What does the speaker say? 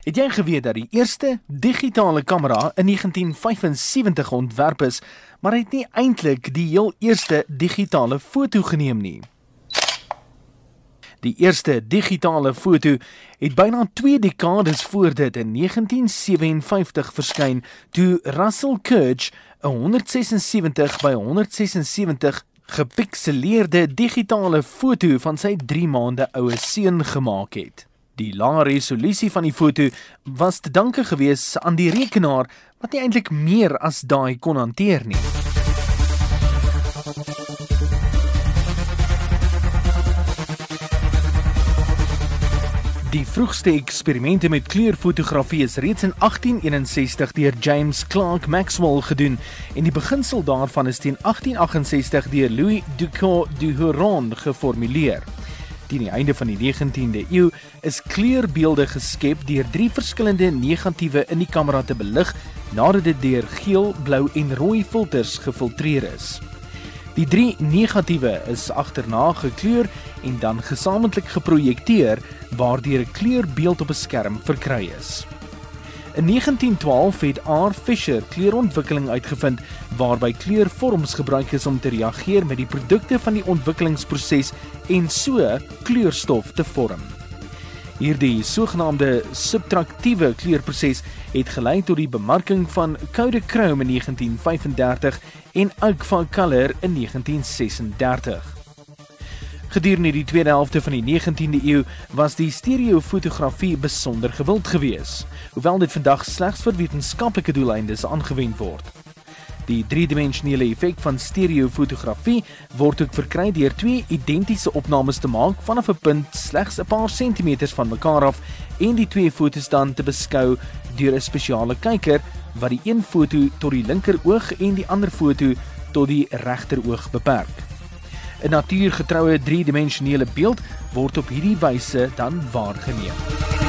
Het jy geweet dat die eerste digitale kamera in 1975 ontwerp is, maar het nie eintlik die heel eerste digitale foto geneem nie? Die eerste digitale foto het byna 2 dekades voor dit in 1957 verskyn toe Russell Kirch 'n 176 by 176 gepikseleerde digitale foto van sy 3 maande oue seun gemaak het. Die lae resolusie van die foto was te danke gewees aan die rekenaar wat nie eintlik meer as daai kon hanteer nie. Die vroegste eksperimente met kleurfotografie is reeds in 1861 deur James Clerk Maxwell gedoen en die beginsel daarvan is teen 1868 deur Louis Ducot du Huron geformuleer. Teen die einde van die 19de eeu is kleurbeelde geskep deur drie verskillende negatiewe in die kamera te belig nadat dit deur geel, blou en rooi filters gefiltreer is. Die drie negatiewe is agterna gekleur en dan gesamentlik geprojekteer waardeur 'n kleurbeeld op 'n skerm verkry is. In 1912 het R. Fisher kleurontwikkeling uitgevind waarby kleurvorms gebruik is om te reageer met die produkte van die ontwikkelingsproses en so kleurstof te vorm. Hierdie sogenaamde subtraktiewe kleurproses het gelei tot die bemarking van Kodachrome in 1935 en Agfacolor in 1936. Gedurende die tweede helfte van die 19de eeu was die stereofotografie besonder gewild geweest, hoewel dit vandag slegs vir wetenskaplike doeleindes aangewend word. Die driedimensionele effek van stereofotografie word ook verkry deur twee identiese opnames te maak vanaf 'n punt slegs 'n paar sentimeters van mekaar af en die twee fotos dan te beskou deur 'n spesiale kyker wat die een foto tot die linker oog en die ander foto tot die regter oog beperk. 'n natuurgetroue driedimensionele beeld word op hierdie wyse dan waargeneem.